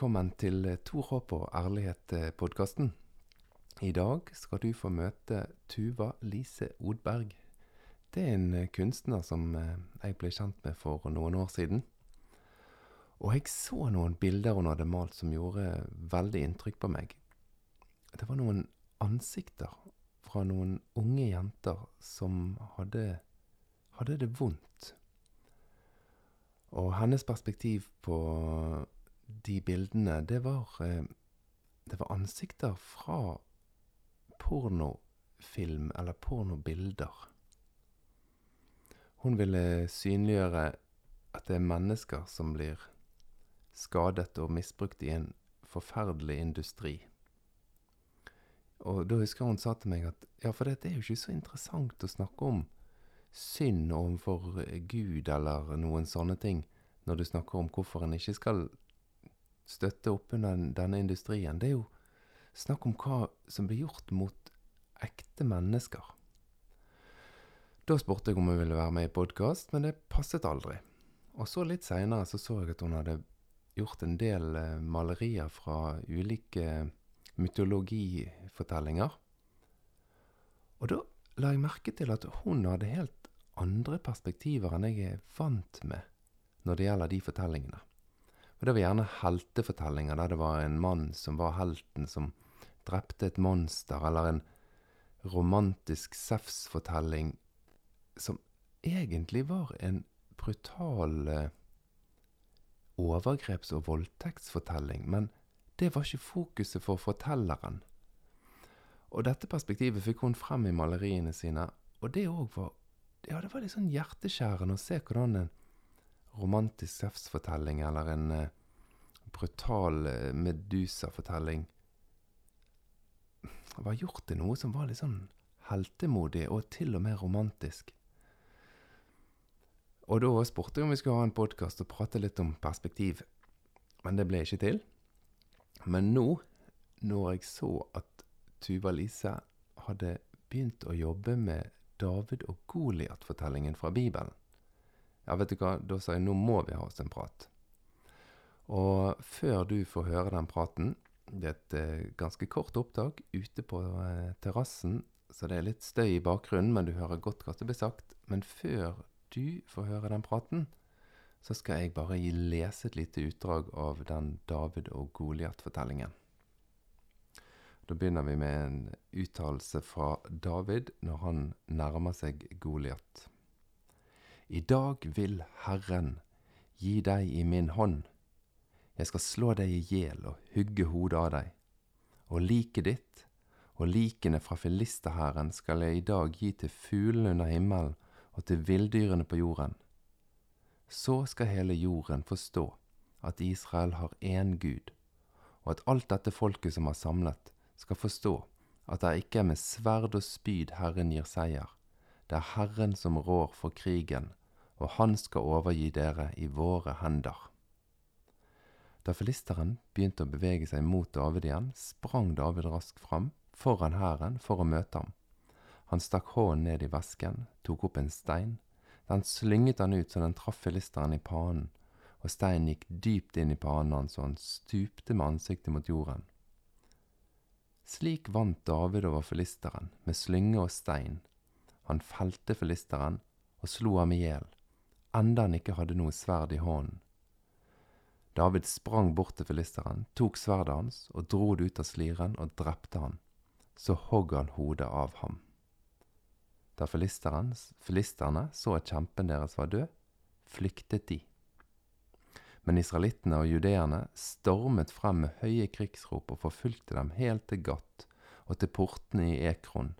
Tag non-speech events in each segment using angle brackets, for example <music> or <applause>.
velkommen til Tor håp og ærlighet-podkasten. I dag skal du få møte Tuva Lise Odberg. Det er en kunstner som eh, jeg ble kjent med for noen år siden. Og jeg så noen bilder hun hadde malt som gjorde veldig inntrykk på meg. Det var noen ansikter fra noen unge jenter som hadde, hadde det vondt. Og hennes perspektiv på de bildene, det var eh, Det var ansikter fra pornofilm eller pornobilder. Hun ville synliggjøre at det er mennesker som blir skadet og misbrukt i en forferdelig industri. Og da husker hun sa til meg at ja, for det er jo ikke så interessant å snakke om synd overfor Gud eller noen sånne ting når du snakker om hvorfor en ikke skal støtte opp under denne industrien. Det er jo snakk om hva som blir gjort mot ekte mennesker. Da spurte jeg om hun ville være med i podkast, men det passet aldri. Og så litt seinere så, så jeg at hun hadde gjort en del eh, malerier fra ulike mytologifortellinger. Og da la jeg merke til at hun hadde helt andre perspektiver enn jeg er vant med når det gjelder de fortellingene. Og Det var gjerne heltefortellinger der det var en mann som var helten som drepte et monster, eller en romantisk sefsfortelling som egentlig var en brutal eh, overgreps- og voldtektsfortelling, men det var ikke fokuset for fortelleren. Og dette perspektivet fikk hun frem i maleriene sine, og det òg var Ja, det var litt sånn hjerteskjærende å se hvordan en romantisk sefsfortelling eller en eh, brutal eh, Medusa-fortelling var gjort til noe som var litt sånn heltemodig og til og med romantisk. Og da spurte jeg om vi skulle ha en podkast og prate litt om perspektiv, men det ble ikke til. Men nå, når jeg så at Tuva Lise hadde begynt å jobbe med David og Goliat-fortellingen fra Bibelen, ja, vet du hva, da sa jeg nå må vi ha oss en prat. Og før du får høre den praten Det er et eh, ganske kort opptak ute på eh, terrassen, så det er litt støy i bakgrunnen, men du hører godt hva som blir sagt. Men før du får høre den praten, så skal jeg bare lese et lite utdrag av den David og Goliat-fortellingen. Da begynner vi med en uttalelse fra David når han nærmer seg Goliat. I dag vil Herren gi deg i min hånd. Jeg skal slå deg i hjel og hugge hodet av deg. Og liket ditt og likene fra filisterhæren skal jeg i dag gi til fuglene under himmelen og til villdyrene på jorden. Så skal hele jorden forstå at Israel har én Gud, og at alt dette folket som har samlet, skal forstå at det ikke er med sverd og spyd Herren gir seier, det er Herren som rår for krigen, og han skal overgi dere i våre hender. Da filisteren begynte å bevege seg mot David igjen, sprang David raskt fram foran hæren for å møte ham. Han stakk hånden ned i vesken, tok opp en stein. Den slynget han ut så den traff filisteren i panen, og steinen gikk dypt inn i panen hans, og han stupte med ansiktet mot jorden. Slik vant David over filisteren, med slynge og stein. Han felte filisteren og slo ham i hjel enda han ikke hadde noe sverd i hånden. David sprang bort til filisteren, tok sverdet hans og dro det ut av sliren og drepte han. Så hogg han hodet av ham. Da filisterne så at kjempen deres var død, flyktet de. Men israelittene og judeerne stormet frem med høye krigsrop og forfulgte dem helt til Gat og til portene i Ekron.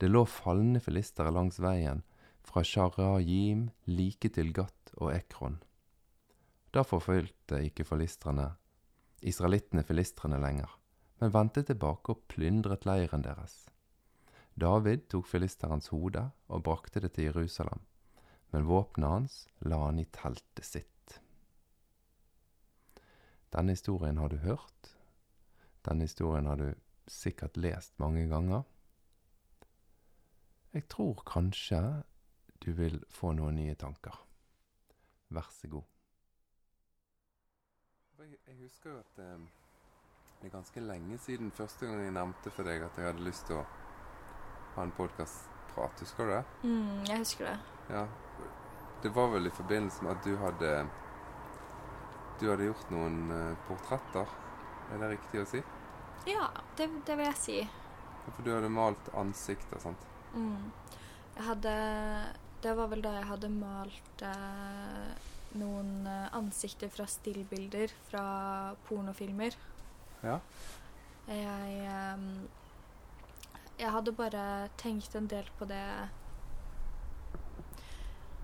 Det lå falne filistere langs veien fra Sharajim like til Gat og Ekron. Da forfulgte ikke filistrene, israelittene filistrene lenger, men vendte tilbake og plyndret leiren deres. David tok filisterens hode og brakte det til Jerusalem, men våpenet hans la han i teltet sitt. Denne historien har du hørt. Denne historien har du sikkert lest mange ganger. Jeg tror kanskje du vil få noen nye tanker. Vær så god. Jeg, husker jo at eh, det er ganske lenge siden første gang jeg nevnte for deg at jeg hadde lyst til å ha en podkastprat. Husker du det? Mm, jeg husker det. Ja. Det var vel i forbindelse med at du hadde Du hadde gjort noen eh, portretter. Er det riktig å si? Ja, det, det vil jeg si. For du hadde malt ansikter, sant? Mm. Jeg hadde Det var vel da jeg hadde malt eh, noen eh, ansikter fra stillbilder fra pornofilmer. Ja. Jeg eh, Jeg hadde bare tenkt en del på det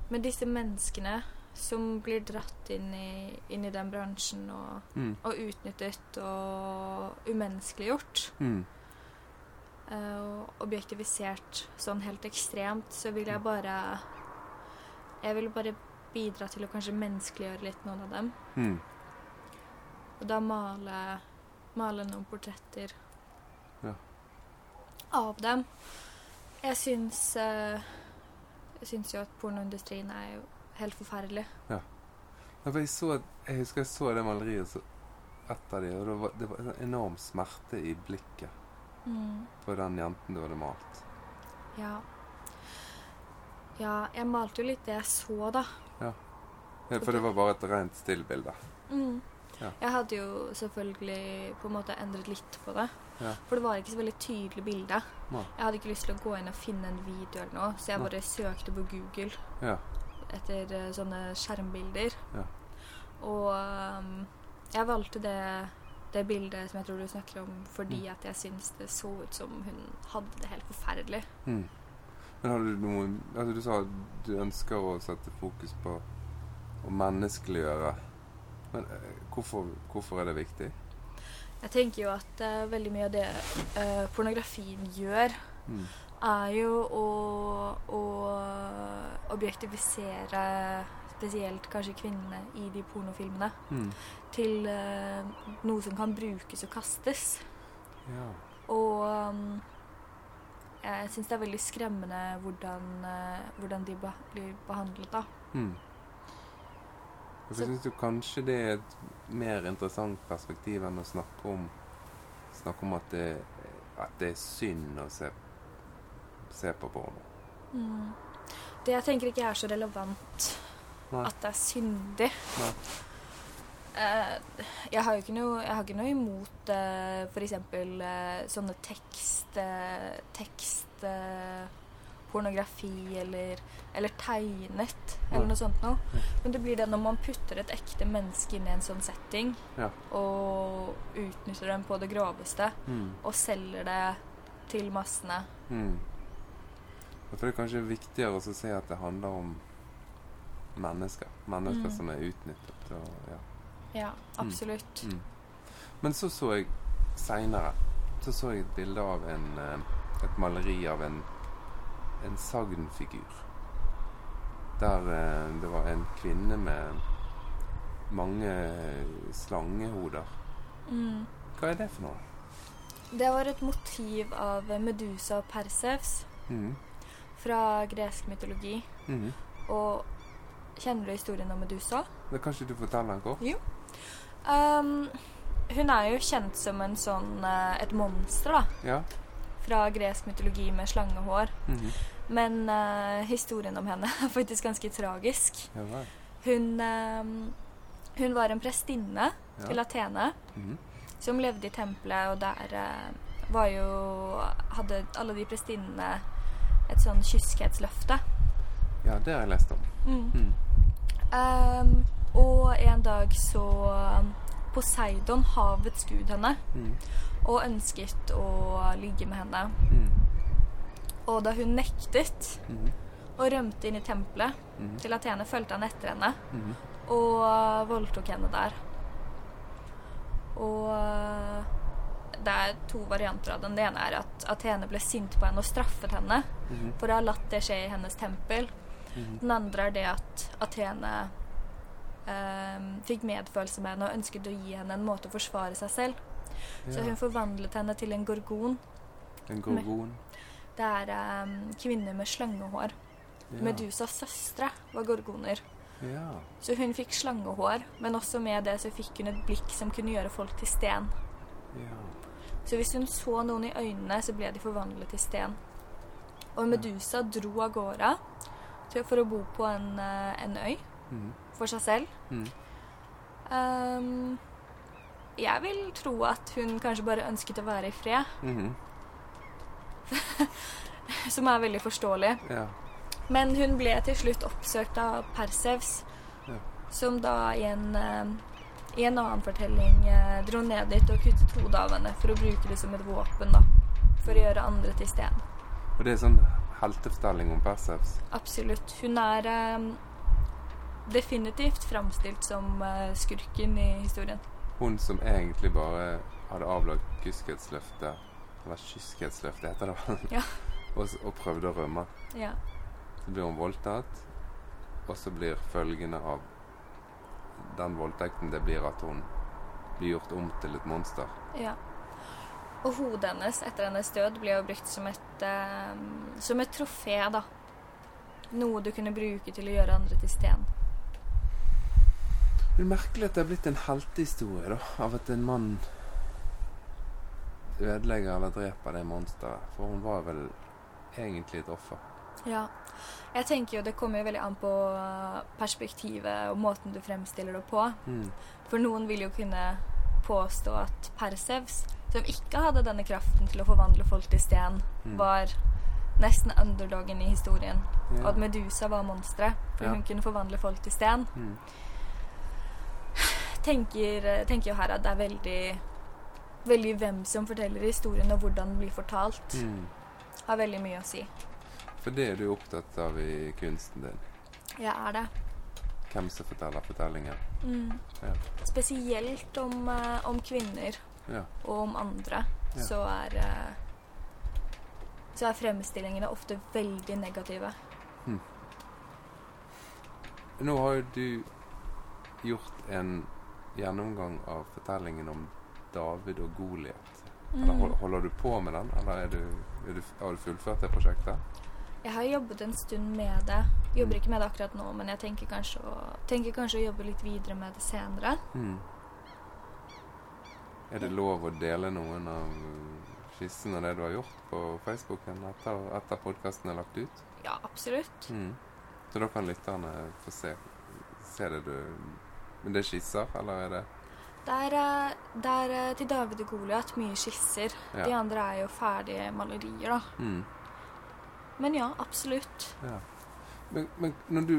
Med disse menneskene som blir dratt inn i, inn i den bransjen og, Mm. og utnyttet og umenneskeliggjort. Mm. Eh, og objektivisert sånn helt ekstremt, så vil jeg bare Jeg vil bare bidra til å kanskje menneskeliggjøre litt noen av dem. Mm. Og da male, male noen portretter Ja. av dem. Jeg syns eh, Jeg syns jo at pornoindustrien er jo helt forferdelig. Ja, for jeg, så, jeg husker jeg så det maleriet, så ett av de, og det var, det var en enorm smerte i blikket Mm. på den jenten du hadde malt. Ja. Ja, jeg malte jo litt det jeg så, da. Ja, For det var bare et rent stillbilde. Mm. Ja. Jeg hadde jo selvfølgelig på en måte endret litt på det. Ja. For det var ikke så veldig tydelig bilde. Nei. Jeg hadde ikke lyst til å gå inn og finne en video eller noe, så jeg Nei. bare søkte på Google Ja. etter eh, sånne skjermbilder. Ja. Og um, jeg valgte det, det bildet som jeg tror du snakker om, fordi Mm. at jeg syns det så ut som hun hadde det helt forferdelig. Mm. Men har du noen altså Du sa at du ønsker å sette fokus på å menneskeliggjøre. Men eh, hvorfor, hvorfor er det viktig? Jeg tenker jo at uh, veldig mye av det uh, pornografien gjør, Mm. er jo å, å objektifisere spesielt kanskje kvinnene i de pornofilmene Mm. til eh, noe som kan brukes og kastes. Ja. Og um, jeg syns det er veldig skremmende hvordan, uh, hvordan de be blir behandlet, da. Mm. Jeg syns du kanskje det er et mer interessant perspektiv enn å snakke om Snakke om at det, at det er synd å se, se på porno. Mm. Det jeg tenker ikke er så relevant Nei. at det er syndig. Eh, jeg har jo ikke noe, jeg har ikke noe imot uh, f.eks. Uh, sånne tekst... Uh, tekst eh, pornografi eller, eller tegnet eller noe sånt noe. Men det blir det når man putter et ekte menneske inn i en sånn setting Ja. og utnytter dem på det groveste Mm. og selger det til massene. Mm. tror det er kanskje viktigere å si at det handler om mennesker. Mennesker Mm. som er utnyttet. Og, ja. Ja, absolutt. Mm. Men så så jeg seinere Så så jeg et bilde av en eh, Et maleri av en En sagnfigur. Der eh, det var en kvinne med mange slangehoder. Mm. Hva er det for noe? Det var et motiv av Medusa og Persevs mm. fra gresk mytologi. Mm. Og kjenner du historien om Medusa? Det kan ikke du fortelle den Jo. Um, hun er jo kjent som en sånn eh, et monster, da. Ja? Fra gresk mytologi med slangehår. Mhm. Men uh, historien om henne <laughs> er faktisk ganske tragisk. Ja. Hun, um, hun var en prestinne Ja. til Atene Mhm. som levde i tempelet, og der uh, var jo Hadde alle de prestinnene et sånn kyskhetsløfte. Ja, det har jeg lest om. Mm. Ehm, og en dag så um, Poseidon, havets gud, henne mm. og ønsket å ligge med henne. Mm. Og da hun nektet mm. og rømte inn i tempelet Mhm. til Atene, fulgte han etter henne Mhm. og voldtok henne der. Og uh, det er to varianter av den. Det ene er at Atene ble sint på henne og straffet henne Mhm. for å ha latt det skje i hennes tempel. Mhm. Den andre er det at Athene eh, fikk medfølelse med henne og ønsket å gi henne en måte å forsvare seg selv. Så hun forvandlet henne til en gorgon. En gorgon. Det er eh, kvinner med slangehår. Ja. Medusas søstre var gorgoner. Ja. Så hun fikk slangehår, men også med det så fikk hun et blikk som kunne gjøre folk til sten. ja. Så hvis hun så noen i øynene, så ble de forvandlet til sten. Og Medusa dro av gårde til, for å bo på en, eh, en øy Mm. for seg selv. Mm. Um, jeg vil tro at hun kanskje bare ønsket å være i fred, Mhm. <laughs> som er veldig forståelig. Ja. Men hun ble til slutt oppsøkt av Persevs, Ja. som da i en, eh, i en annen fortelling eh, dro ned dit og kuttet hodet av henne for å bruke det som et våpen, da. For å gjøre andre til sten. Og det er sånn heltefortelling om Perseus? Absolutt. Hun er um, definitivt framstilt som uh, skurken i historien. Hun som egentlig bare hadde avlagt Kyskhetsløftet eller Kyskhetsløftet heter det vel, Ja. <laughs> og, og prøvde å rømme. Ja. Så blir hun voldtatt, og så blir følgene av den voldtekten det blir at hun blir gjort om til et monster. ja. Og hodet hennes etter hennes død ble jo brukt som et, eh, som et trofé, da. Noe du kunne bruke til å gjøre andre til sten. Det er merkelig at det er blitt en heltehistorie, da, av at en mann ødelegger eller dreper det monsteret. For hun var vel egentlig et offer. Ja. Jeg tenker jo det kommer jo veldig an på eh, perspektivet og måten du fremstiller det på. Mm. For noen vil jo kunne påstå at Persevs, som ikke hadde denne kraften til å forvandle folk til sten, Mm. var nesten underdogen i historien. Og at Medusa var monsteret, for Ja. hun kunne forvandle folk til sten. Mm. Tenker, tenker jo her at det er veldig Veldig hvem som forteller historien, og hvordan den blir fortalt, Mm. har veldig mye å si. For det er du opptatt av i kunsten din. Jeg er det. Hvem som forteller fortellingen. Mm. Ja. Spesielt om, eh, om kvinner Ja. og om andre, Ja. så er eh, så er fremstillingene ofte veldig negative. Nå har jo du gjort en gjennomgang av fortellingen om David og Goliat. Mm. Holder du på med den, eller er du, er du, har du fullført det prosjektet? Jeg har jobbet en stund med det. Jobber Mm. ikke med det akkurat nå, men jeg tenker kanskje å, tenker kanskje å jobbe litt videre med det senere. Mm. Er det lov å dele noen av skissene av det du har gjort på Facebooken etter, etter podkasten er lagt ut? Ja, absolutt. Mm. Så da kan lytterne få se, se det du Men det er skisser, eller er det Det er, eh, eh, til David og Goliat mye skisser. Ja. De andre er jo ferdige malerier, da. mm. Men ja, absolutt. Ja. Men, men når du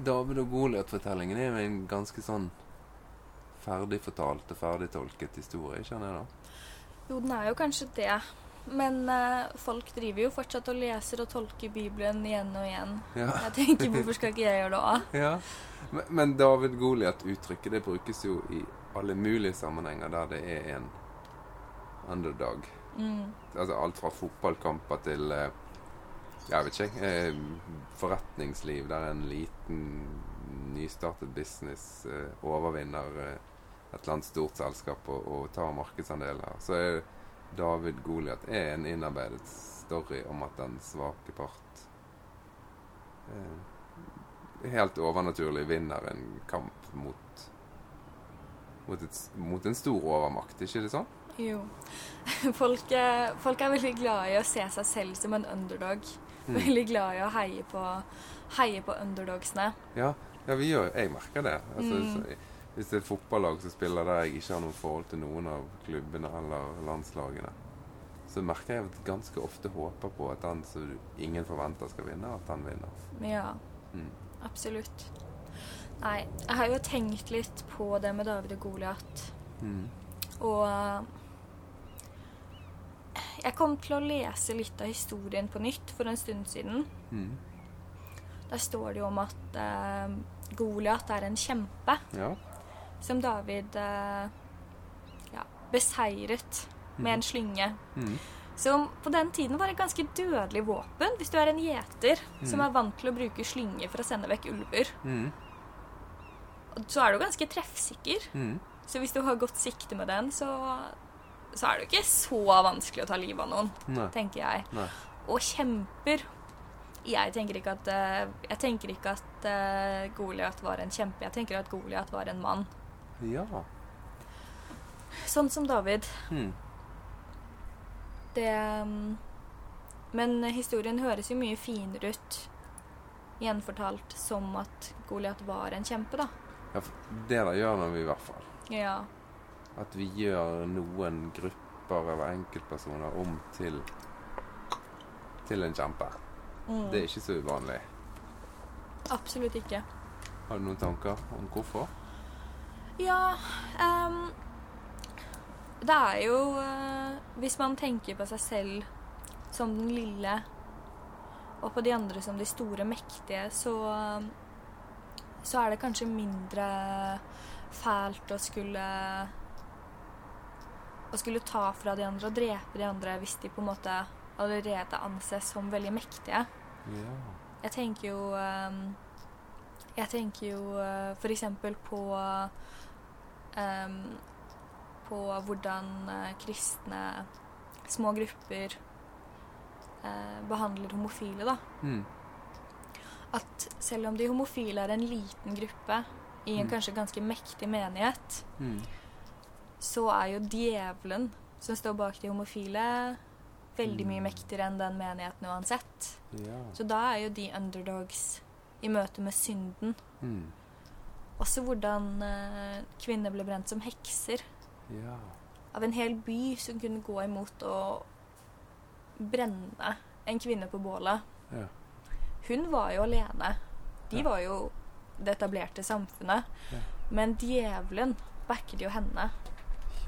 David og Goliat-fortellingen er jo en ganske sånn ferdigfortalt og ferdigtolket historie, kjenner jeg da. Jo, den er jo kanskje det. Men eh, folk driver jo fortsatt og leser og tolker Bibelen igjen og igjen. Ja. Jeg tenker, hvorfor skal ikke jeg gjøre det òg? <laughs> ja. Men, men David Goliat-uttrykket det brukes jo i alle mulige sammenhenger der det er en underdog. Mm. Altså alt fra fotballkamper til eh, jeg vet ikke, eh, forretningsliv der en liten nystartet business eh, overvinner eh, et eller annet stort selskap og, og tar markedsandeler. Så er David Goliat en innarbeidet story om at den svake part helt overnaturlig vinner en kamp mot mot, et, mot en stor overmakt, ikke det sånn? Jo. <laughs> Folk, folk er veldig glad i å se seg selv som en underdog. Mm. Veldig glad i å heie på, heie på underdogsene. Ja, ja vi gjør, jeg merker det. Altså, Mm. så, hvis det er et fotballag som spiller der jeg ikke har noe forhold til noen av klubbene eller landslagene, så merker jeg at jeg ganske ofte håper på at den som ingen forventer skal vinne, at den vinner. Ja, Mm. absolutt. Nei, jeg har jo tenkt litt på det med David og Goliat. Mm. Og jeg kom til å lese litt av historien på nytt for en stund siden. Mm. Der står det jo om at eh, Goliat er en kjempe Ja. som David eh, ja, beseiret med en slynge. Mm. Som på den tiden var et ganske dødelig våpen hvis du er en gjeter som Mm. er vant til å bruke slynge for å sende vekk ulver. Mm. Så er du ganske treffsikker. Mm. Så hvis du har godt sikte med den, så, så er det jo ikke så vanskelig å ta livet av noen, Nei. tenker jeg. Nei. Og kjemper Jeg tenker ikke at, eh, jeg tenker ikke at uh, Goliat var en kjempe. Jeg tenker at Goliat var en mann. Ja. Sånn som David. Hmm. Det um, Men historien høres jo mye finere ut gjenfortalt som at Goliat var en kjempe, da. ja det da gjør vi i hvert fall. Ja. At vi gjør noen grupper eller enkeltpersoner om til til en kjempe. Mm. Det er ikke så uvanlig. Absolutt ikke. Har du noen tanker om hvorfor? Ja um, Det er jo uh, Hvis man tenker på seg selv som den lille, og på de andre som de store, mektige, så Så er det kanskje mindre fælt å skulle Å skulle ta fra de andre og drepe de andre hvis de på en måte allerede anses som veldig mektige. Ja. Jeg tenker jo um, Jeg tenker jo uh, for eksempel på um, På hvordan uh, kristne små grupper uh, behandler homofile, da. Mm. At selv om de homofile er en liten gruppe i en Mm. kanskje ganske mektig menighet, Hmm. Så er jo djevelen som står bak de homofile, veldig mye Mm. mektigere enn den menigheten uansett. Ja. Så da er jo de underdogs i møte med synden. Mm. Også hvordan eh, kvinner ble brent som hekser. Ja. Av en hel by som kunne gå imot å brenne en kvinne på bålet. Ja. Hun var jo alene. De var jo det etablerte samfunnet. Ja. Men djevelen backet jo henne.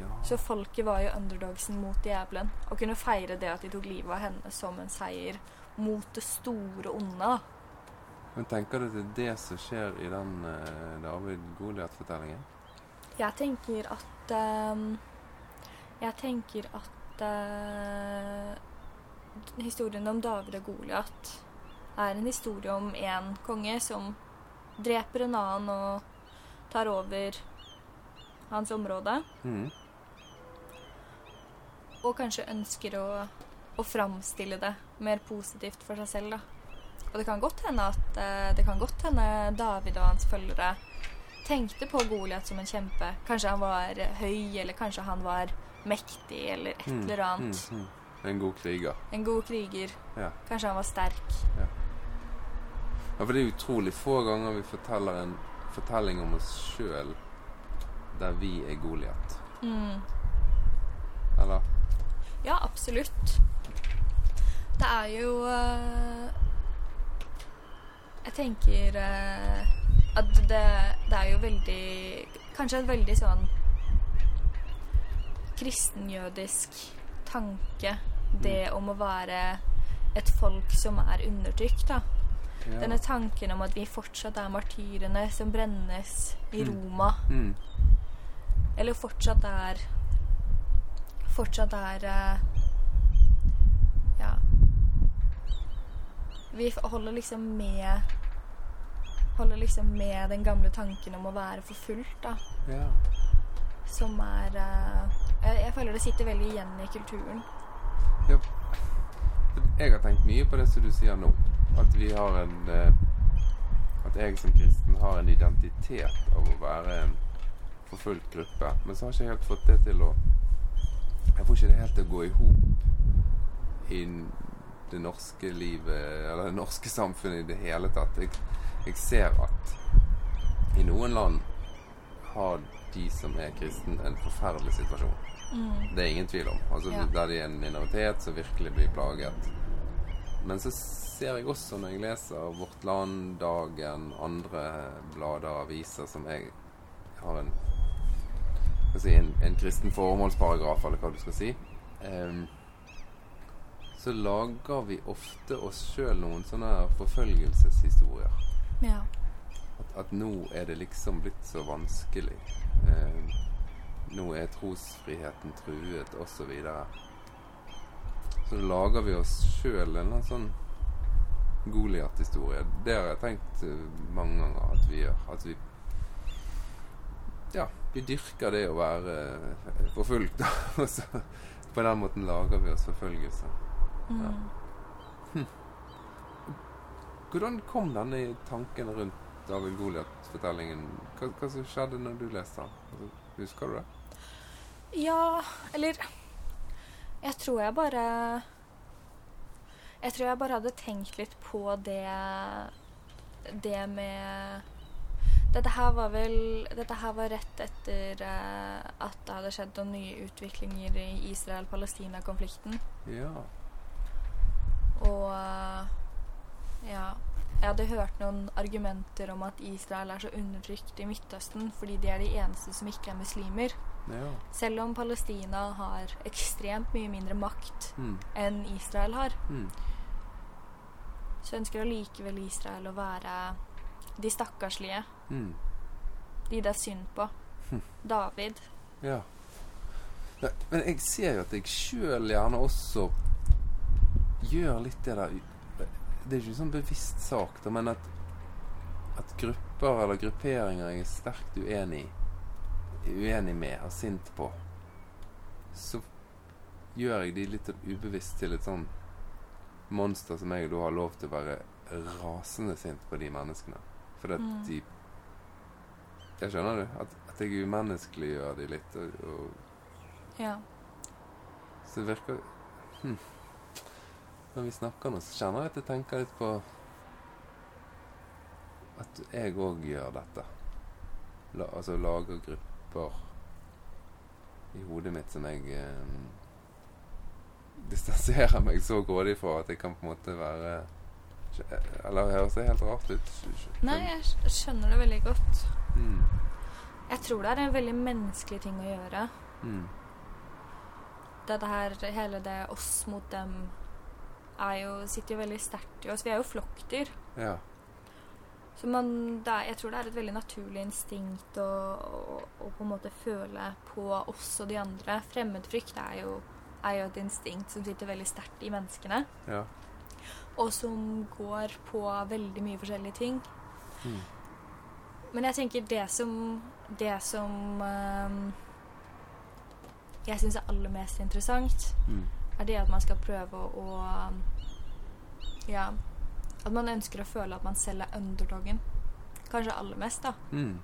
Ja. Så folket var jo underdogsen mot djevelen. Og kunne feire det at de tok livet av henne som en seier mot det store onde. Men tenker du det er det som skjer i den uh, David Goliat-fortellingen? Jeg tenker at uh, Jeg tenker at uh, historien om David og Goliat er en historie om en konge som dreper en annen og tar over hans område. Hmm. Og kanskje ønsker å, å framstille det mer positivt for seg selv. da. Og det kan godt hende at eh, det kan godt hende David og hans følgere tenkte på Goliat som en kjempe. Kanskje han var høy, eller kanskje han var mektig, eller et Hmm. eller annet. Mm, mm. En god kriger. En god kriger. Ja. Kanskje han var sterk. Ja, for det er utrolig få ganger vi forteller en fortelling om oss sjøl der vi er Goliat. Mm. Eller? Ja, absolutt. Det er jo eh, Jeg tenker eh, at det, det er jo veldig Kanskje en veldig sånn kristenjødisk tanke, det om å være et folk som er undertrykt, da. Ja. Denne tanken om at vi fortsatt er martyrene som brennes i Mm. Roma. Hmm. Eller fortsatt er Fortsatt er eh, Ja. Vi holder liksom med Holder liksom med den gamle tanken om å være forfulgt, da. Ja. Som er eh, jeg, jeg føler det sitter veldig igjen i kulturen. ja. Jeg har tenkt mye på det som du sier nå. At vi har en eh, At jeg som kristen har en identitet av å være en forfulgt gruppe. Men så har jeg ikke helt fått det til å Jeg får ikke det helt til å gå i hop i det norske livet, eller det norske samfunnet i det hele tatt. Jeg, jeg ser at i noen land har de som er kristen, en forferdelig situasjon. Mm. Det er ingen tvil om. Altså, Ja. Der de er en minoritet som virkelig blir plaget. Men så ser jeg også når jeg leser Vårt Land, Dagen, andre blader aviser som jeg har en si, en, en kristen formålsparagraf, eller hva du skal si. um, så lager vi ofte oss sjøl noen sånne forfølgelseshistorier. Ja. At, at nå er det liksom blitt så vanskelig. Um, nå er trosfriheten truet, osv. Så, videre. så lager vi oss sjøl en sånn Goliat-historie. Det har jeg tenkt eh, mange ganger at vi gjør. At vi Ja, vi dyrker det å være eh, forfulgt, da. <laughs> Og så på den måten lager vi oss forfølgelse. Mm. Ja. Hvordan kom denne tanken rundt David Goliat-fortellingen? Hva, hva som skjedde når du leste den? Husker du det? Ja, eller Jeg tror jeg bare Jeg tror jeg bare hadde tenkt litt på det Det med Dette her var vel Dette her var rett etter uh, at det hadde skjedd noen nye utviklinger i Israel-Palestina-konflikten. Ja. Og uh, ja Jeg hadde hørt noen argumenter om at Israel er så undertrykt i Midtøsten fordi de er de eneste som ikke er muslimer. ja. Selv om Palestina har ekstremt mye mindre makt Mm. enn Israel har, Mm. så ønsker allikevel Israel å være de stakkarslige. Mm. De det er synd på. Hm. David. Ja. Nei, Men jeg ser jo at jeg sjøl gjerne også gjør litt det der Det er ikke sånn bevisst sak, da, men at, at grupper eller grupperinger jeg er sterkt uenig uenig med, og sint på, så gjør jeg de litt ubevisst til et sånn monster som jeg da har lov til å være rasende sint på de menneskene. Fordi at Mm. de Jeg skjønner du? At, at jeg umenneskeliggjør de litt. Og, og, Ja. så det virker hm. Når vi snakker nå, så kjenner jeg at jeg tenker litt på at jeg òg gjør dette. La, altså lager grupper i hodet mitt som jeg eh, distanserer meg så grådig fra at jeg kan på en måte være Eller høres det helt rart ut? Nei, jeg skjønner det veldig godt. Mm. Jeg tror det er en veldig menneskelig ting å gjøre. Mm. Dette her, hele det oss mot dem, er jo, sitter jo veldig sterkt i oss. Vi er jo flokkdyr. Ja. Så man, er, jeg tror det er et veldig naturlig instinkt å, å, å på en måte føle på oss og de andre. Fremmedfrykt er jo, er jo et instinkt som sitter veldig sterkt i menneskene. Ja. Og som går på veldig mye forskjellige ting. Mm. Men jeg tenker det som Det som ehm, jeg syns er aller mest interessant, Mm. er det at man skal prøve å Ja. At man ønsker å føle at man selv er underdogen. Kanskje aller mest, da. Mm.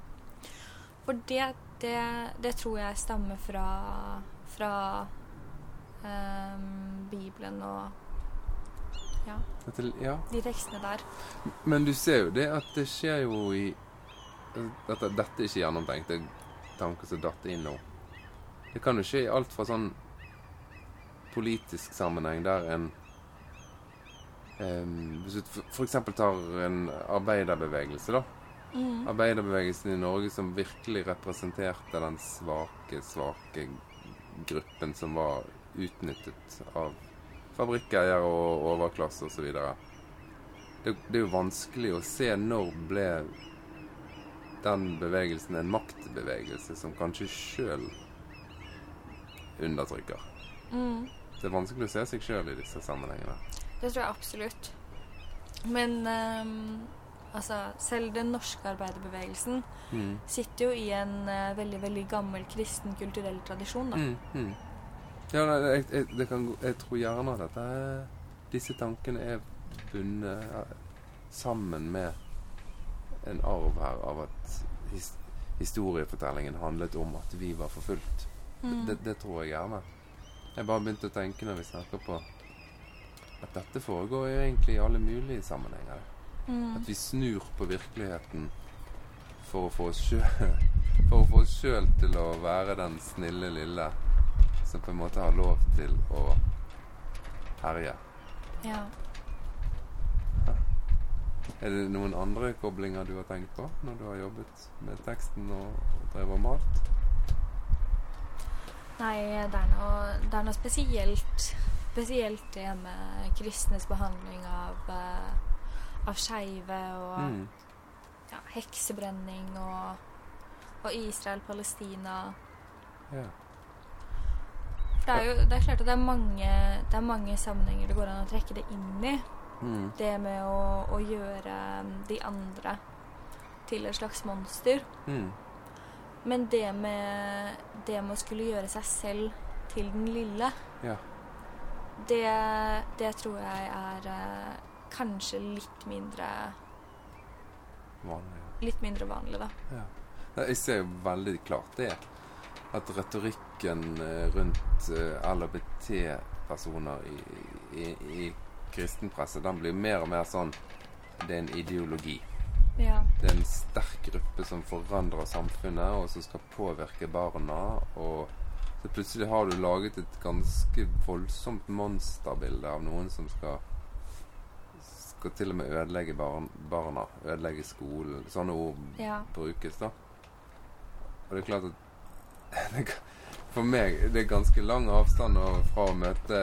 For det, det, det tror jeg stammer fra, fra um, Bibelen og ja, Dette, ja. de tekstene der. Men du ser jo det at det skjer jo i Dette, dette er ikke gjennomtenkt. Det er tanker som datt inn nå. Det kan jo skje i alt fra sånn politisk sammenheng der en um, Hvis du f.eks. tar en arbeiderbevegelse, da. Mm. Arbeiderbevegelsen i Norge som virkelig representerte den svake, svake gruppen som var utnyttet av fabrikkeiere og overklasse osv. Det, det er jo vanskelig å se når ble den bevegelsen en maktbevegelse som kanskje sjøl undertrykker. Mm. Det er vanskelig å se seg sjøl i disse sammenhengene. Det tror jeg absolutt. Men um, altså, selv den norske arbeiderbevegelsen Mm. sitter jo i en uh, veldig, veldig gammel kristen kulturell tradisjon, da. Mm, mm. Ja, jeg, jeg, det kan, jeg tror gjerne at dette, disse tankene er bundet sammen med en arv her av at his, historiefortellingen handlet om at vi var forfulgt. Mm. Det, det tror jeg gjerne. Jeg bare begynte å tenke når vi snakker på at dette foregår jo egentlig i alle mulige sammenhenger. Mm. At vi snur på virkeligheten For å få oss <laughs> sjøl til å være den snille lille som på en måte har lov til å herje. Ja. Er det noen andre koblinger du har tenkt på når du har jobbet med teksten og drevet og malt? Nei, det er noe, det er noe spesielt Spesielt det med kristnes behandling av, eh, av skeive og Mm. ja, heksebrenning og, og Israel-Palestina. Ja. Det er jo det er klart at det er, mange, det er mange sammenhenger det går an å trekke det inn i. Mm. Det med å, å gjøre de andre til et slags monster. Mm. Men det med, det med å skulle gjøre seg selv til den lille, Ja. det, det tror jeg er eh, kanskje litt mindre Vanlig. Litt mindre vanlig, da. Ja. Ja, Jeg ser jo veldig klart det. At retorikken eh, rundt eh, LHBT-personer i, i, i kristenpresse, den blir mer og mer sånn Det er en ideologi. Ja. Det er en sterk gruppe som forandrer samfunnet, og som skal påvirke barna. Og så plutselig har du laget et ganske voldsomt monsterbilde av noen som skal Skal til og med ødelegge barn, barna. Ødelegge skolen. Sånne ord Ja. brukes, da. Og det er klart at For meg det er ganske lang avstand fra å møte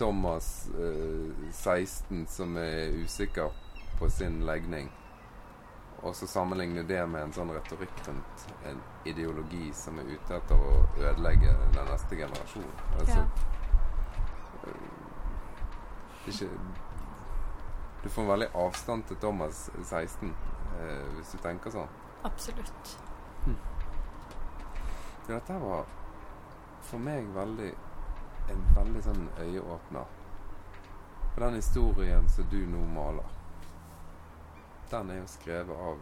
Thomas eh, 16 som er usikker på sin legning, og så sammenligne det med en sånn retorikk rundt en ideologi som er ute etter å ødelegge den neste generasjonen. Altså, Ja. er ikke Du får en veldig avstand til Thomas 16 eh, hvis du tenker sånn. Absolutt. Så dette var for meg veldig en veldig sånn øyeåpner. Og den historien som du nå maler, den er jo skrevet av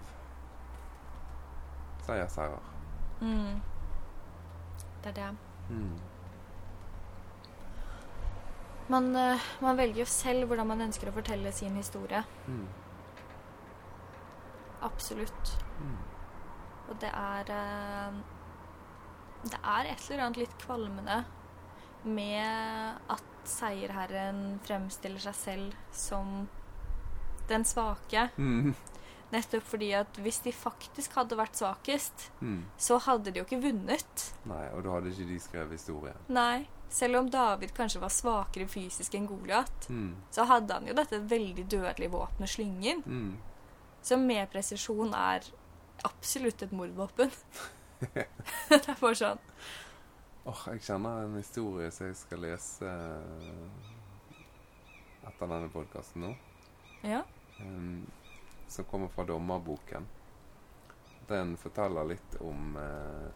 seiersherrer. Mm. Det er det. Mm. Man, eh, man velger jo selv hvordan man ønsker å fortelle sin historie. Mm. Absolutt. Mm. Og det er eh, Det er et eller annet litt kvalmende med at seierherren fremstiller seg selv som den svake. Mm. Nettopp fordi at hvis de faktisk hadde vært svakest, Mm. så hadde de jo ikke vunnet. Nei, og da hadde ikke de skrevet historien. Nei. Selv om David kanskje var svakere fysisk enn Goliat, Mm. så hadde han jo dette veldig dødelige våpenet slyngen, Mm. som med presisjon er absolutt et mordvåpen. <laughs> <laughs> det er bare sånn Åh, jeg kjenner en historie som jeg skal lese eh, etter denne podkasten nå. Ja. Um, som kommer fra dommerboken. Den forteller litt om eh,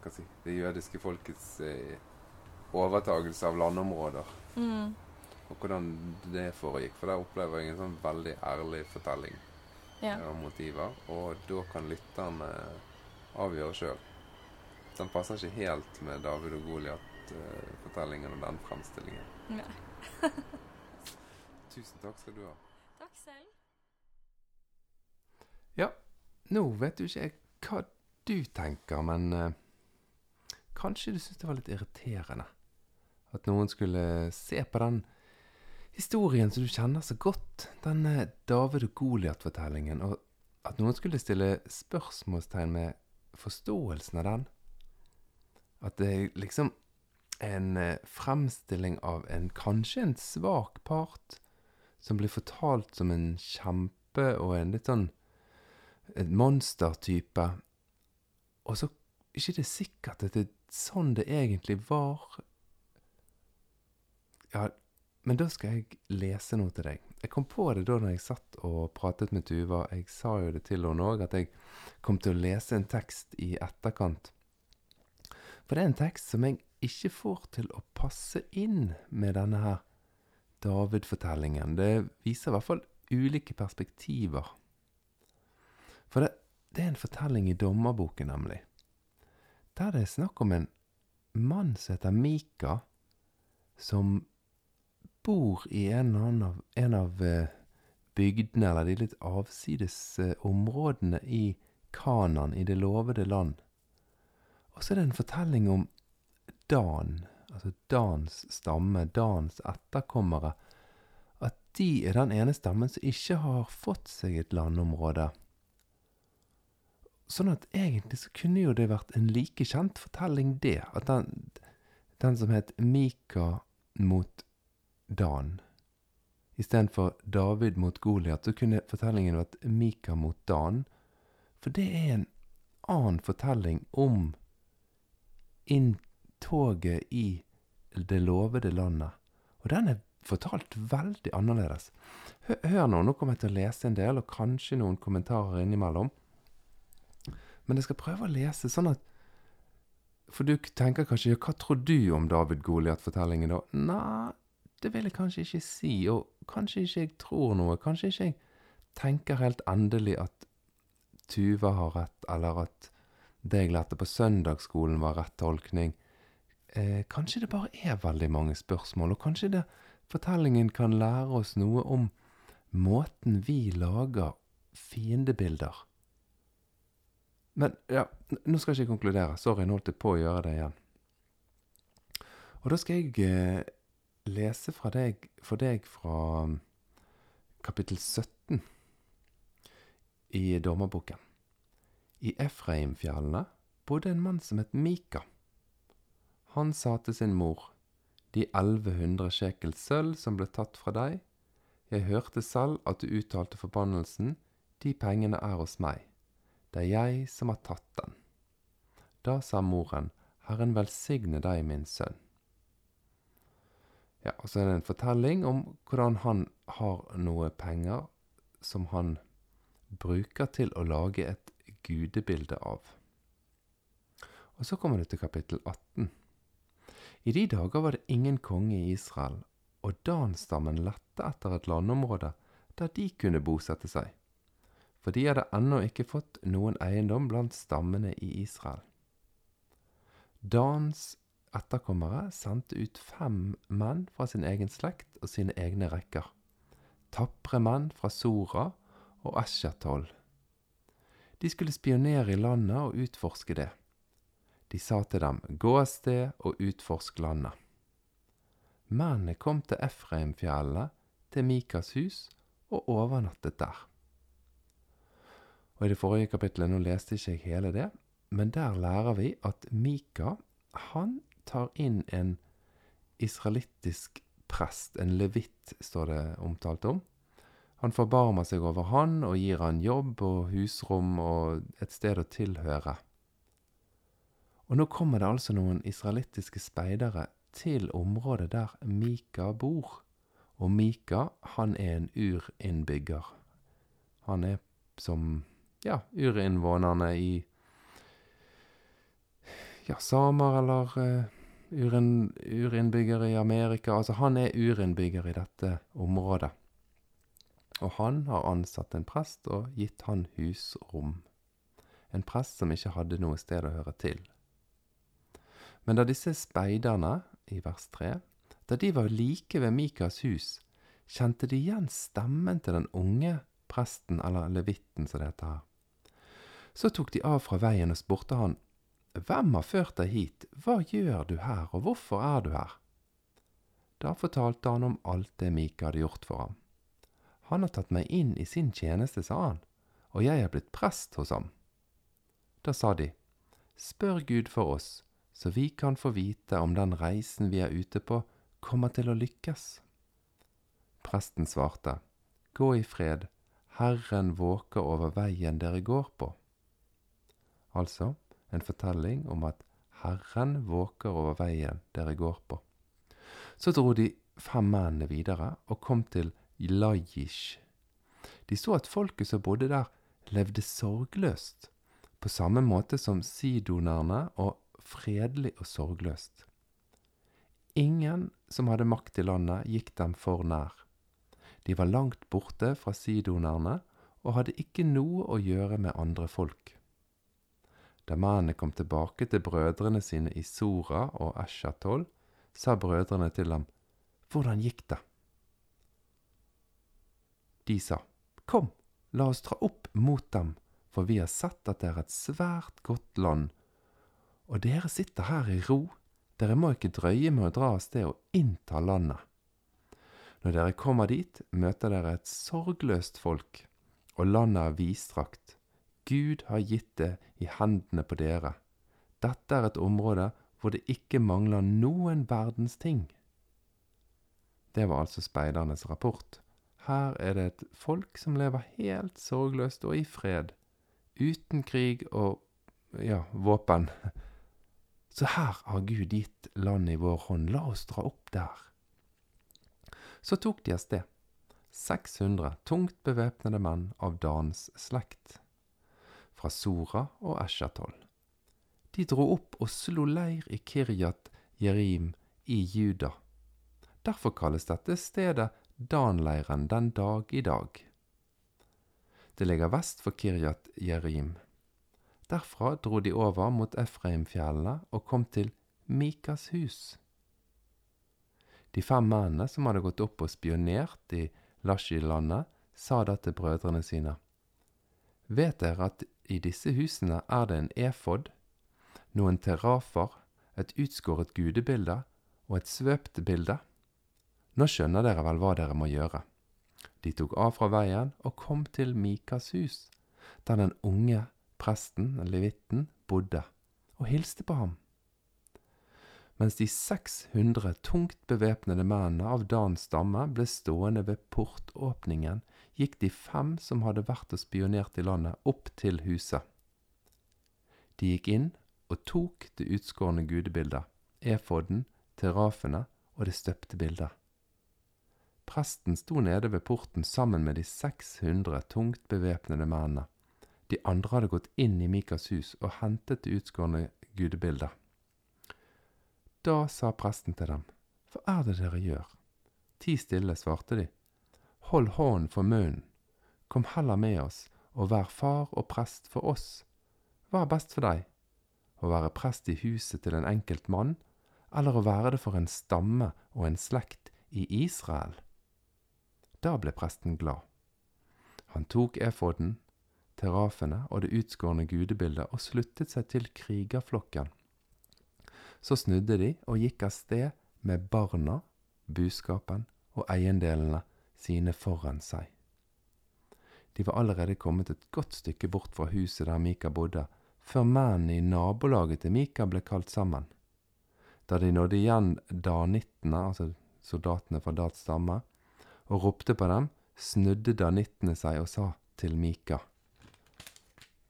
hva si, det jødiske folkets uh, overtagelse av landområder. Mm. Og hvordan det foregikk. For der opplever jeg en sånn veldig ærlig fortelling Ja. og motiver. Og da kan lytterne avgjøre sjøl. Den passer ikke helt med David og Goliat-fortellingen og den fremstillingen. <laughs> Tusen takk skal du ha. Takk selv. Ja, nå vet jo ikke jeg hva du tenker, men uh, kanskje du syns det var litt irriterende at noen skulle se på den historien som du kjenner så godt, den eh, David og Goliat-fortellingen, og at noen skulle stille spørsmålstegn med forståelsen av den. At det er liksom en eh, fremstilling av en kanskje en svak part som blir fortalt som en kjempe og en litt sånn et monstertype. Og så ikke det er sikkert at det er sånn det egentlig var. Ja, men da skal jeg lese noe til deg. Jeg kom på det da når jeg satt og pratet med Tuva. Jeg sa jo det til henne òg, at jeg kom til å lese en tekst i etterkant. For det er en tekst som jeg ikke får til å passe inn med denne her David-fortellingen. Det viser i hvert fall ulike perspektiver. For det, det er en fortelling i dommerboken, nemlig. Der det er snakk om en mann som heter Mika, som bor i en, annen av, en av eh, bygdene, eller de litt avsides eh, områdene i Kanan, i det lovede land. Og så er det en fortelling om Dan, altså Dans stamme, Dans etterkommere, at de er den ene stammen som ikke har fått seg et landområde. Sånn at egentlig så kunne jo det vært en like kjent fortelling, det. At den, den som het Mika mot Dan. Istedenfor David mot Goliat, så kunne fortellingen vært Mika mot Dan. For det er en annen fortelling om inntoget i det lovede landet. Og den er fortalt veldig annerledes. Hør, hør nå, nå kommer jeg til å lese en del, og kanskje noen kommentarer innimellom. Men jeg skal prøve å lese sånn at For du tenker kanskje ja, hva tror du om David Goliat-fortellingen da? Nei, det vil jeg kanskje ikke si, og kanskje ikke jeg tror noe, kanskje ikke jeg tenker helt endelig at Tuva har rett, eller at det jeg lærte på søndagsskolen var rett tolkning. Eh, kanskje det bare er veldig mange spørsmål, og kanskje det, fortellingen kan lære oss noe om måten vi lager fiendebilder. Men ja, nå skal jeg ikke konkludere. Sorry, nå holdt jeg på å gjøre det igjen. Og da skal jeg eh, lese deg, for deg fra um, kapittel 17 i Dommerboken. I Efraimfjellene bodde en mann som het Mika. Han sa til sin mor, De 1100 sjekel sølv som ble tatt fra deg, jeg hørte selv at du uttalte forbannelsen, de pengene er hos meg, det er jeg som har tatt den. Da sa moren, Herren velsigne deg, min sønn. Ja, og så er det en fortelling om hvordan han har noe penger som han bruker til å lage et gudebilde av. Og så kommer du til kapittel 18. I de dager var det ingen konge i Israel, og Dan-stammen lette etter et landområde der de kunne bosette seg, for de hadde ennå ikke fått noen eiendom blant stammene i Israel. Dans etterkommere sendte ut fem menn fra sin egen slekt og sine egne rekker. Tapre menn fra Sora og Eshatol. De skulle spionere i landet og utforske det. De sa til dem, gå av sted og utforsk landet. Mennene kom til Efraimfjellene, til Mikas hus, og overnattet der. Og I det forrige kapittelet, nå leste ikke jeg hele det, men der lærer vi at Mika han tar inn en israelittisk prest, en levitt, står det omtalt om. Han forbarmer seg over han og gir han jobb og husrom og et sted å tilhøre. Og nå kommer det altså noen israelittiske speidere til området der Mika bor. Og Mika, han er en urinnbygger. Han er som, ja, urinnvånerne i ja, samer eller uh, urinnbyggere i Amerika. Altså, han er urinnbygger i dette området. Og han har ansatt en prest og gitt han husrom. En prest som ikke hadde noe sted å høre til. Men da disse speiderne, i vers 3, da de var like ved Mikas hus, kjente de igjen stemmen til den unge presten, eller levitten som det heter her. Så tok de av fra veien og spurte han hvem har ført deg hit, hva gjør du her, og hvorfor er du her? Da fortalte han om alt det Mika hadde gjort for ham. Han har tatt meg inn i sin tjeneste, sa han, og jeg er blitt prest hos ham. Da sa de, spør Gud for oss, så vi kan få vite om den reisen vi er ute på, kommer til å lykkes. Presten svarte, Gå i fred, Herren våker over veien dere går på. Altså, en fortelling om at Herren våker over veien dere går på. Så dro de fem mennene videre og kom til Lajish. De så at folket som bodde der, levde sorgløst, på samme måte som sidonerne, og fredelig og sorgløst. Ingen som hadde makt i landet, gikk dem for nær. De var langt borte fra sidonerne og hadde ikke noe å gjøre med andre folk. Da mennene kom tilbake til brødrene sine i Sora og Eshatol, sa brødrene til ham, Hvordan gikk det? De sa, Kom, la oss dra opp mot dem, for vi har sett at det er et svært godt land, og dere sitter her i ro, dere må ikke drøye med å dra av sted og innta landet. Når dere kommer dit, møter dere et sorgløst folk, og landet er vidstrakt Gud har gitt det i hendene på dere. Dette er et område hvor det ikke mangler noen verdens ting. Det var altså speidernes rapport. Her er det et folk som lever helt sorgløst og i fred, uten krig og ja, våpen. Så her har Gud gitt landet i vår hånd, la oss dra opp der. Så tok de av sted, 600 tungt bevæpnede menn av Dans slekt fra Sora og Eshatol. De dro opp og slo leir i Kiryat Jerim i Juda. Derfor kalles dette stedet Danleiren den dag i dag. Det ligger vest for Kiryat Jerim. Derfra dro de over mot Efraimfjellene og kom til Mikas hus. De fem mennene som hadde gått opp og spionert i Lashi-landet, sa da til brødrene sine. Vet dere at i disse husene er det en efod, noen terrafer, et utskåret gudebilde og et svøpt bilde? Nå skjønner dere vel hva dere må gjøre. De tok av fra veien og kom til Mikas hus, der den unge presten, levitten, bodde, og hilste på ham mens de 600 tungt bevæpnede mennene av Dans stamme ble stående ved portåpningen, gikk de fem som hadde vært og spionert i landet, opp til huset. De gikk inn og tok det utskårne gudebildet, efoden, terafene og det støpte bildet. Presten sto nede ved porten sammen med de 600 tungt bevæpnede mennene. De andre hadde gått inn i Mikas hus og hentet det utskårne gudebildet. Da sa presten til dem, Hva er det dere gjør? Ti stille, svarte de. Hold hånden for munnen. Kom heller med oss, og vær far og prest for oss. Hva er best for deg? Å være prest i huset til en enkelt mann, eller å være det for en stamme og en slekt i Israel? Da ble presten glad. Han tok efoden, terafene og det utskårne gudebildet og sluttet seg til krigerflokken. Så snudde de og gikk av sted med barna, buskapen og eiendelene sine foran seg. De var allerede kommet et godt stykke bort fra huset der Mika bodde, før mennene i nabolaget til Mika ble kalt sammen. Da de nådde igjen danittene, altså soldatene fra Dats stamme, og ropte på dem, snudde danittene seg og sa til Mika.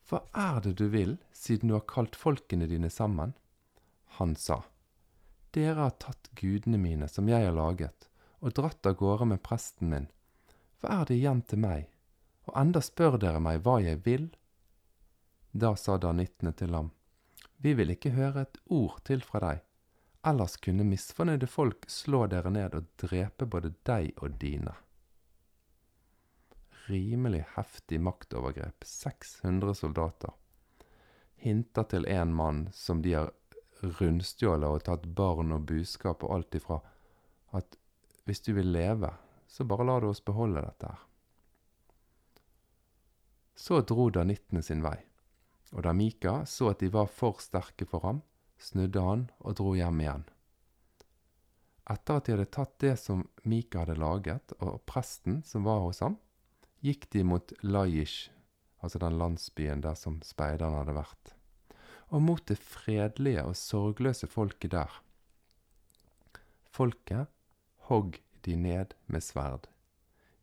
Hva er det du vil, siden du har kalt folkene dine sammen? Han sa, Dere har tatt gudene mine som jeg har laget, og dratt av gårde med presten min. Hva er det igjen til meg? Og enda spør dere meg hva jeg vil? Da sa danittene til ham, Vi vil ikke høre et ord til fra deg, ellers kunne misfornøyde folk slå dere ned og drepe både deg og dine. Rimelig heftig maktovergrep, 600 soldater. Hinter til en mann som de har rundstjålet og tatt barn og buskap og alt ifra at hvis du vil leve, så bare la du oss beholde dette her. Så dro danittene sin vei, og da Mika så at de var for sterke for ham, snudde han og dro hjem igjen. Etter at de hadde tatt det som Mika hadde laget, og presten som var hos ham, gikk de mot Laish, altså den landsbyen der som speiderne hadde vært og mot det fredelige og sorgløse folket der. Folket hogg de ned med sverd.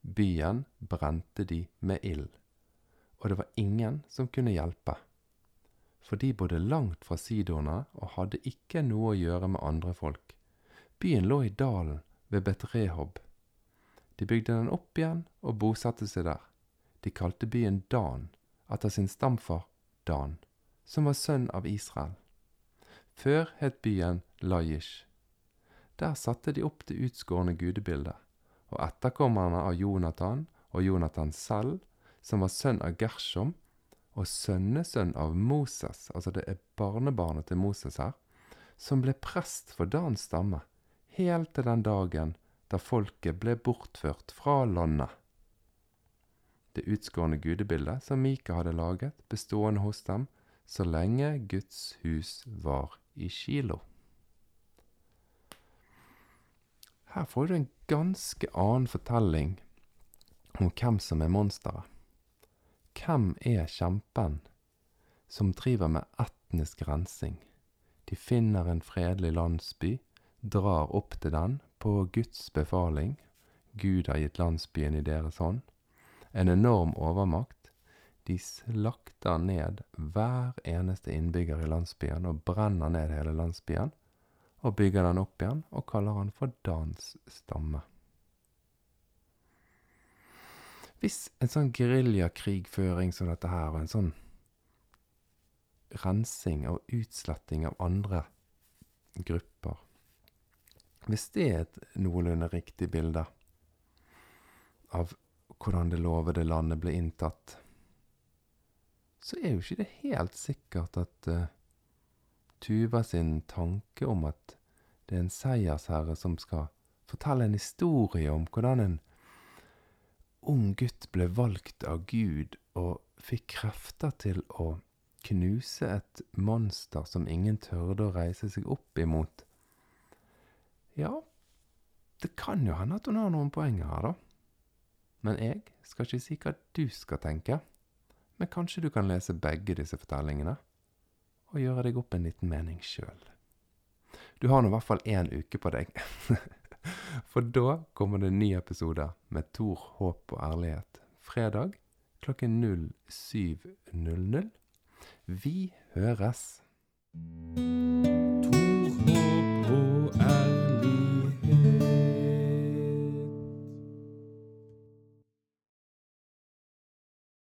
Byen brente de med ild. Og det var ingen som kunne hjelpe. For de bodde langt fra Sidona og hadde ikke noe å gjøre med andre folk. Byen lå i dalen ved Betrehob. De bygde den opp igjen og bosatte seg der. De kalte byen Dan, etter sin stamfar Dan som var sønn av Israel. Før het byen Laish. Der satte de opp det utskårne gudebildet, og etterkommerne av Jonathan og Jonathan selv, som var sønn av Gershom, og sønnesønn av Moses, altså det er barnebarnet til Moses her, som ble prest for Dans stamme, helt til den dagen da folket ble bortført fra landet. Det utskårne gudebildet som Mika hadde laget, bestående hos dem, så lenge Guds hus var i Kilo. Her får du en ganske annen fortelling om hvem som er monsteret. Hvem er kjempen som driver med etnisk rensing? De finner en fredelig landsby, drar opp til den på Guds befaling. Gud har gitt landsbyen i deres hånd. En enorm overmakt de slakter ned hver eneste innbygger i landsbyen og brenner ned hele landsbyen. Og bygger den opp igjen og kaller den for Dans stamme. Hvis en sånn geriljakrigføring som dette her, og en sånn rensing og utsletting av andre grupper Hvis det er et noenlunde riktig bilde av hvordan det lovede landet ble inntatt, så er jo ikke det helt sikkert at uh, Tuva sin tanke om at det er en seiersherre som skal fortelle en historie om hvordan en ung gutt ble valgt av Gud og fikk krefter til å knuse et monster som ingen tørde å reise seg opp imot. Ja, det kan jo hende at hun har noen poenger her, da. Men jeg skal ikke si hva du skal tenke. Men kanskje du kan lese begge disse fortellingene og gjøre deg opp en liten mening sjøl. Du har nå i hvert fall én uke på deg. <laughs> For da kommer det en ny episode med Tor, håp og ærlighet. Fredag klokken 07.00. Vi høres.